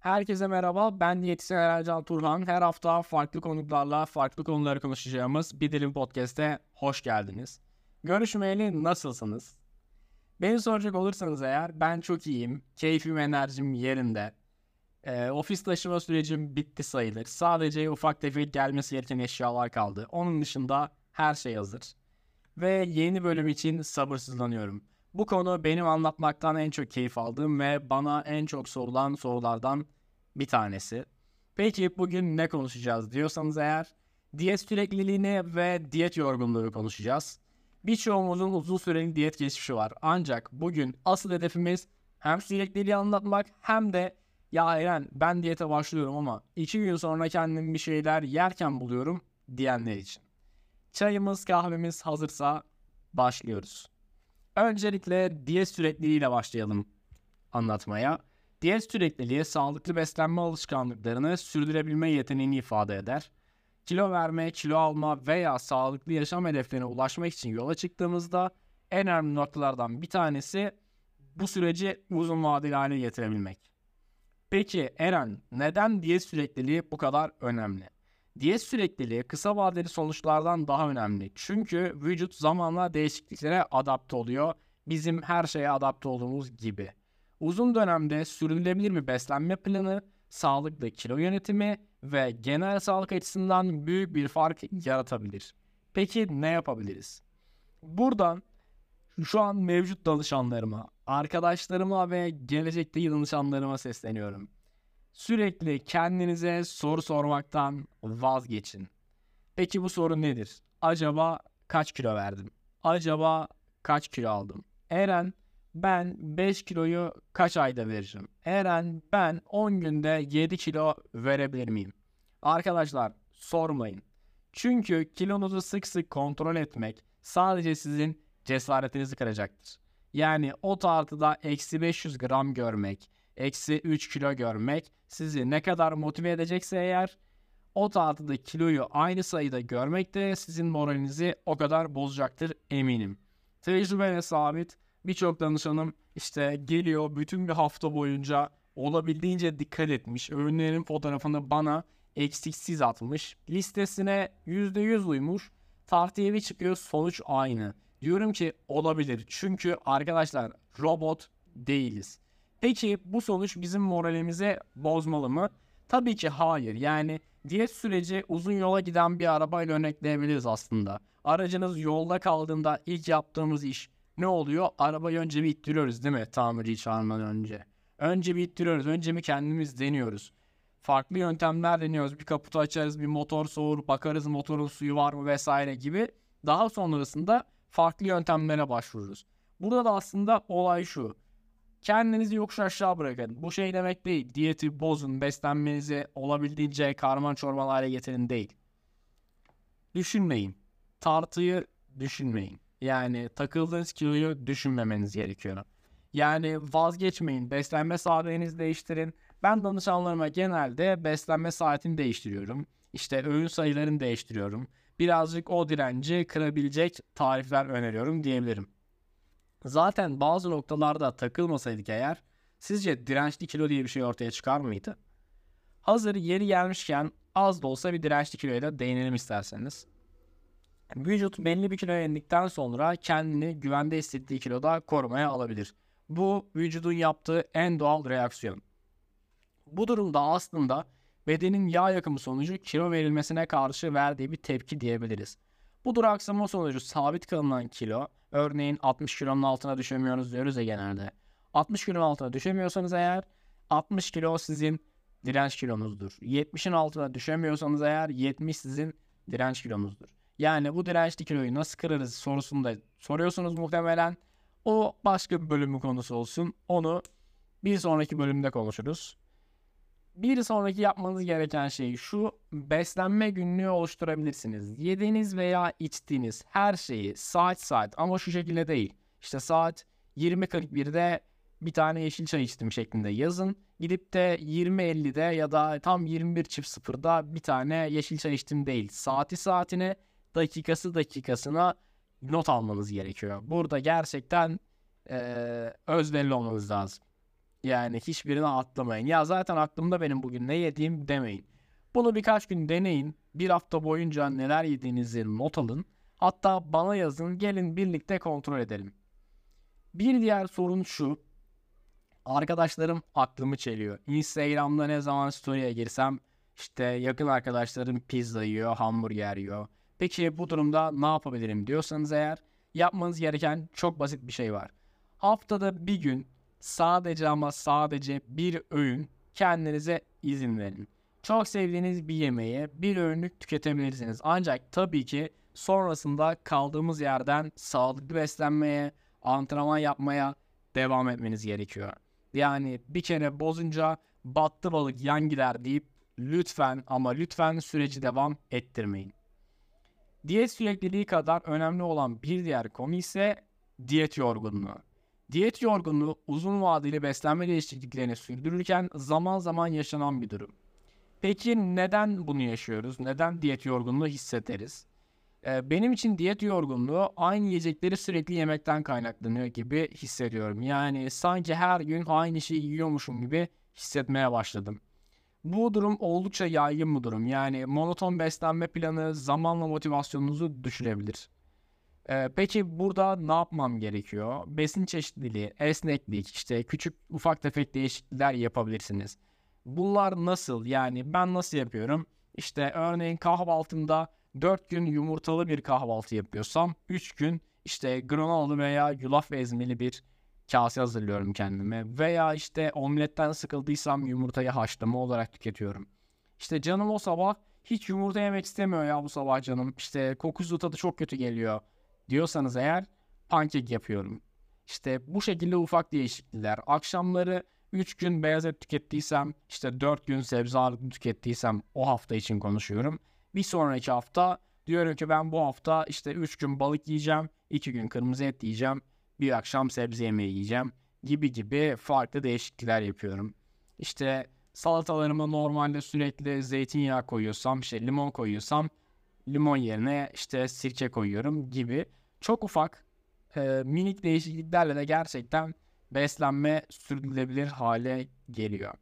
Herkese merhaba. Ben diyetisyen Ercan Turhan. Her hafta farklı konuklarla farklı konuları konuşacağımız Bir Dilim Podcast'e hoş geldiniz. Görüşmeyeli nasılsınız? Beni soracak olursanız eğer ben çok iyiyim. Keyfim, enerjim yerinde. Ee, ofis taşıma sürecim bitti sayılır. Sadece ufak tefek gelmesi gereken eşyalar kaldı. Onun dışında her şey hazır. Ve yeni bölüm için sabırsızlanıyorum. Bu konu benim anlatmaktan en çok keyif aldığım ve bana en çok sorulan sorulardan bir tanesi. Peki bugün ne konuşacağız diyorsanız eğer diyet sürekliliğini ve diyet yorgunluğu konuşacağız. Birçoğumuzun uzun süreli diyet geçmişi var. Ancak bugün asıl hedefimiz hem sürekliliği anlatmak hem de ya Eren ben diyete başlıyorum ama iki gün sonra kendimi bir şeyler yerken buluyorum diyenler için. Çayımız kahvemiz hazırsa başlıyoruz. Öncelikle diyet sürekliliğiyle başlayalım anlatmaya. Diyet sürekliliği sağlıklı beslenme alışkanlıklarını sürdürebilme yeteneğini ifade eder. Kilo verme, kilo alma veya sağlıklı yaşam hedeflerine ulaşmak için yola çıktığımızda en önemli noktalardan bir tanesi bu süreci uzun vadeli hale getirebilmek. Peki Eren neden diyet sürekliliği bu kadar önemli? Diyet sürekliliği kısa vadeli sonuçlardan daha önemli. Çünkü vücut zamanla değişikliklere adapte oluyor. Bizim her şeye adapte olduğumuz gibi. Uzun dönemde sürdürülebilir bir beslenme planı, sağlıklı kilo yönetimi ve genel sağlık açısından büyük bir fark yaratabilir. Peki ne yapabiliriz? Buradan şu an mevcut danışanlarıma, arkadaşlarıma ve gelecekteki danışanlarıma sesleniyorum. Sürekli kendinize soru sormaktan vazgeçin. Peki bu soru nedir? Acaba kaç kilo verdim? Acaba kaç kilo aldım? Eren ben 5 kiloyu kaç ayda veririm? Eren ben 10 günde 7 kilo verebilir miyim? Arkadaşlar sormayın. Çünkü kilonuzu sık sık kontrol etmek sadece sizin cesaretinizi kıracaktır. Yani o tartıda eksi 500 gram görmek, eksi 3 kilo görmek sizi ne kadar motive edecekse eğer o tartıda kiloyu aynı sayıda görmek de sizin moralinizi o kadar bozacaktır eminim. Tecrübeyle sabit birçok danışanım işte geliyor bütün bir hafta boyunca olabildiğince dikkat etmiş. Öğünlerin fotoğrafını bana eksiksiz atmış. Listesine %100 uymuş. Tartıya çıkıyor sonuç aynı. Diyorum ki olabilir. Çünkü arkadaşlar robot değiliz. Peki bu sonuç bizim moralimizi bozmalı mı? Tabii ki hayır. Yani diyet süreci uzun yola giden bir arabayla örnekleyebiliriz aslında. Aracınız yolda kaldığında ilk yaptığımız iş ne oluyor? Arabayı önce bir ittiriyoruz değil mi? Tamirciyi çağırmadan önce. Önce bir ittiriyoruz. Önce bir kendimiz deniyoruz. Farklı yöntemler deniyoruz. Bir kaputu açarız, bir motor soğur, bakarız motorun suyu var mı vesaire gibi. Daha sonrasında farklı yöntemlere başvururuz. Burada da aslında olay şu. Kendinizi yokuş aşağı bırakın. Bu şey demek değil. Diyeti bozun, beslenmenizi olabildiğince karman çorman hale getirin değil. Düşünmeyin. Tartıyı düşünmeyin. Yani takıldığınız kiloyu düşünmemeniz gerekiyor. Yani vazgeçmeyin. Beslenme saatlerinizi değiştirin. Ben danışanlarıma genelde beslenme saatini değiştiriyorum. İşte öğün sayılarını değiştiriyorum. Birazcık o direnci kırabilecek tarifler öneriyorum diyebilirim. Zaten bazı noktalarda takılmasaydık eğer sizce dirençli kilo diye bir şey ortaya çıkar mıydı? Hazır yeri gelmişken az da olsa bir dirençli kiloya da değinelim isterseniz. Vücut belli bir kiloya indikten sonra kendini güvende hissettiği kiloda korumaya alabilir. Bu vücudun yaptığı en doğal reaksiyon. Bu durumda aslında bedenin yağ yakımı sonucu kilo verilmesine karşı verdiği bir tepki diyebiliriz. Bu duraksama sonucu sabit kalınan kilo, örneğin 60 kilonun altına düşemiyoruz diyoruz ya genelde. 60 kilonun altına düşemiyorsanız eğer 60 kilo sizin direnç kilonuzdur. 70'in altına düşemiyorsanız eğer 70 sizin direnç kilonuzdur. Yani bu dirençli kiloyu nasıl kırarız sorusunu da soruyorsunuz muhtemelen. O başka bir bölümün konusu olsun. Onu bir sonraki bölümde konuşuruz. Bir sonraki yapmanız gereken şey şu beslenme günlüğü oluşturabilirsiniz. Yediğiniz veya içtiğiniz her şeyi saat saat ama şu şekilde değil. İşte saat 20.41'de bir tane yeşil çay içtim şeklinde yazın. Gidip de 20.50'de ya da tam 21.00'da bir tane yeşil çay içtim değil. Saati saatine dakikası dakikasına not almanız gerekiyor. Burada gerçekten e, özverili olmanız lazım. Yani hiçbirini atlamayın. Ya zaten aklımda benim bugün ne yediğim demeyin. Bunu birkaç gün deneyin. Bir hafta boyunca neler yediğinizi not alın. Hatta bana yazın gelin birlikte kontrol edelim. Bir diğer sorun şu. Arkadaşlarım aklımı çeliyor. Instagram'da ne zaman story'e girsem işte yakın arkadaşlarım pizza yiyor, hamburger yiyor. Peki bu durumda ne yapabilirim diyorsanız eğer yapmanız gereken çok basit bir şey var. Haftada bir gün sadece ama sadece bir öğün kendinize izin verin. Çok sevdiğiniz bir yemeği bir öğünlük tüketebilirsiniz. Ancak tabii ki sonrasında kaldığımız yerden sağlıklı beslenmeye, antrenman yapmaya devam etmeniz gerekiyor. Yani bir kere bozunca battı balık yan gider deyip lütfen ama lütfen süreci devam ettirmeyin. Diyet sürekliliği kadar önemli olan bir diğer konu ise diyet yorgunluğu. Diyet yorgunluğu uzun vadeli beslenme değişikliklerini sürdürürken zaman zaman yaşanan bir durum. Peki neden bunu yaşıyoruz? Neden diyet yorgunluğu hissederiz? Ee, benim için diyet yorgunluğu aynı yiyecekleri sürekli yemekten kaynaklanıyor gibi hissediyorum. Yani sanki her gün aynı şeyi yiyormuşum gibi hissetmeye başladım. Bu durum oldukça yaygın bir durum. Yani monoton beslenme planı zamanla motivasyonunuzu düşürebilir. Ee, peki burada ne yapmam gerekiyor? Besin çeşitliliği, esneklik, işte küçük ufak tefek değişiklikler yapabilirsiniz. Bunlar nasıl? Yani ben nasıl yapıyorum? İşte örneğin kahvaltımda 4 gün yumurtalı bir kahvaltı yapıyorsam 3 gün işte granolalı veya yulaf ezmeli bir kase hazırlıyorum kendime. Veya işte omletten sıkıldıysam yumurtayı haşlama olarak tüketiyorum. İşte canım o sabah hiç yumurta yemek istemiyor ya bu sabah canım. İşte kokusu tadı çok kötü geliyor diyorsanız eğer pankek yapıyorum. İşte bu şekilde ufak değişiklikler. Akşamları 3 gün beyaz et tükettiysem işte 4 gün sebze ağırlıklı tükettiysem o hafta için konuşuyorum. Bir sonraki hafta diyorum ki ben bu hafta işte 3 gün balık yiyeceğim, 2 gün kırmızı et yiyeceğim, bir akşam sebze yemeği yiyeceğim gibi gibi farklı değişiklikler yapıyorum. İşte salatalarıma normalde sürekli zeytinyağı koyuyorsam, işte limon koyuyorsam limon yerine işte sirke koyuyorum gibi çok ufak e, minik değişikliklerle de gerçekten beslenme sürdürülebilir hale geliyor.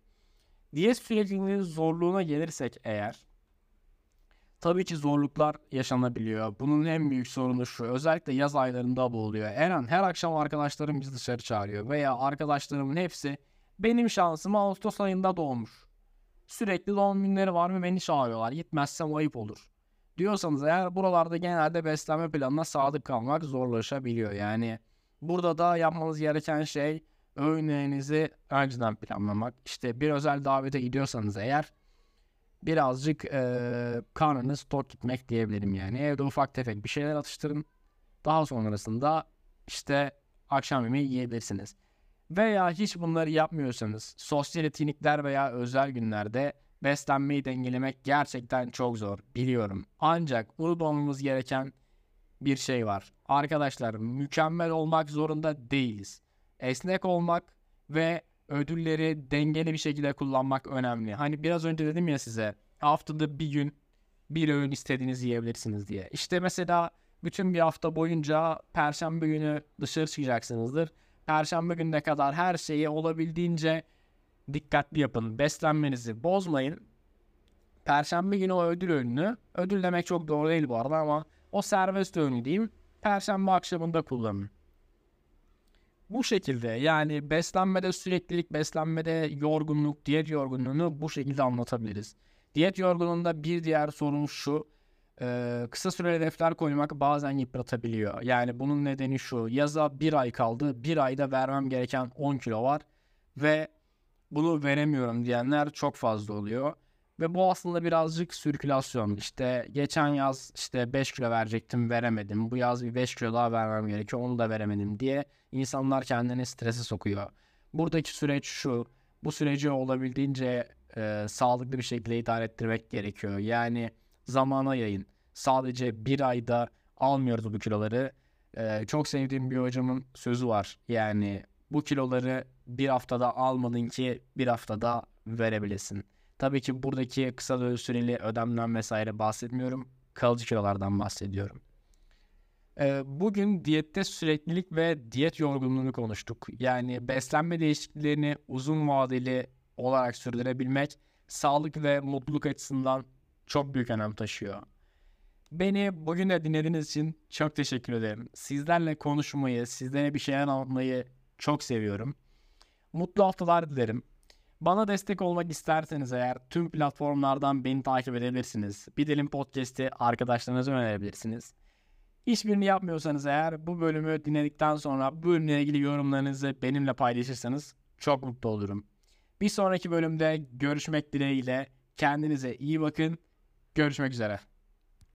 Diyet sürecinin zorluğuna gelirsek eğer tabii ki zorluklar yaşanabiliyor. Bunun en büyük sorunu şu. Özellikle yaz aylarında bu oluyor. Eren her akşam arkadaşlarım bizi dışarı çağırıyor. Veya arkadaşlarımın hepsi benim şansım Ağustos ayında doğmuş. Sürekli doğum günleri var ve beni çağırıyorlar. Gitmezsem ayıp olur. Diyorsanız eğer buralarda genelde beslenme planına sadık kalmak zorlaşabiliyor. Yani burada da yapmanız gereken şey öğünlerinizi önceden planlamak. İşte bir özel davete gidiyorsanız eğer birazcık e, karnınız tok gitmek diyebilirim yani. Evde ufak tefek bir şeyler atıştırın. Daha sonrasında işte akşam yemeği yiyebilirsiniz. Veya hiç bunları yapmıyorsanız sosyal etkinlikler veya özel günlerde beslenmeyi dengelemek gerçekten çok zor biliyorum. Ancak unutmamamız gereken bir şey var. Arkadaşlar mükemmel olmak zorunda değiliz. Esnek olmak ve ödülleri dengeli bir şekilde kullanmak önemli. Hani biraz önce dedim ya size haftada bir gün bir öğün istediğinizi yiyebilirsiniz diye. İşte mesela bütün bir hafta boyunca perşembe günü dışarı çıkacaksınızdır. Perşembe gününe kadar her şeyi olabildiğince dikkatli yapın. Beslenmenizi bozmayın. Perşembe günü o ödül öğününü, ödül demek çok doğru değil bu arada ama o serbest öğünü diyeyim. Perşembe akşamında kullanın. Bu şekilde yani beslenmede süreklilik, beslenmede yorgunluk, diyet yorgunluğunu bu şekilde anlatabiliriz. Diyet yorgunluğunda bir diğer sorun şu. E, kısa süreli hedefler koymak bazen yıpratabiliyor. Yani bunun nedeni şu. Yaza bir ay kaldı. Bir ayda vermem gereken 10 kilo var. Ve bunu veremiyorum diyenler çok fazla oluyor. Ve bu aslında birazcık sirkülasyon. İşte geçen yaz işte 5 kilo verecektim veremedim. Bu yaz bir 5 kilo daha vermem gerekiyor onu da veremedim diye insanlar kendini strese sokuyor. Buradaki süreç şu. Bu süreci olabildiğince e, sağlıklı bir şekilde idare ettirmek gerekiyor. Yani zamana yayın. Sadece bir ayda almıyoruz bu kiloları. E, çok sevdiğim bir hocamın sözü var. Yani bu kiloları bir haftada almadın ki bir haftada verebilesin. Tabii ki buradaki kısa süreli ödemden vesaire bahsetmiyorum. Kalıcı kilolardan bahsediyorum. Ee, bugün diyette süreklilik ve diyet yorgunluğunu konuştuk. Yani beslenme değişikliklerini uzun vadeli olarak sürdürebilmek sağlık ve mutluluk açısından çok büyük önem taşıyor. Beni bugün de dinlediğiniz için çok teşekkür ederim. Sizlerle konuşmayı, sizlere bir şeyler anlatmayı çok seviyorum. Mutlu haftalar dilerim. Bana destek olmak isterseniz eğer tüm platformlardan beni takip edebilirsiniz. Bir Dilim Podcast'i arkadaşlarınıza önerebilirsiniz. Hiçbirini yapmıyorsanız eğer bu bölümü dinledikten sonra bu bölümle ilgili yorumlarınızı benimle paylaşırsanız çok mutlu olurum. Bir sonraki bölümde görüşmek dileğiyle kendinize iyi bakın. Görüşmek üzere.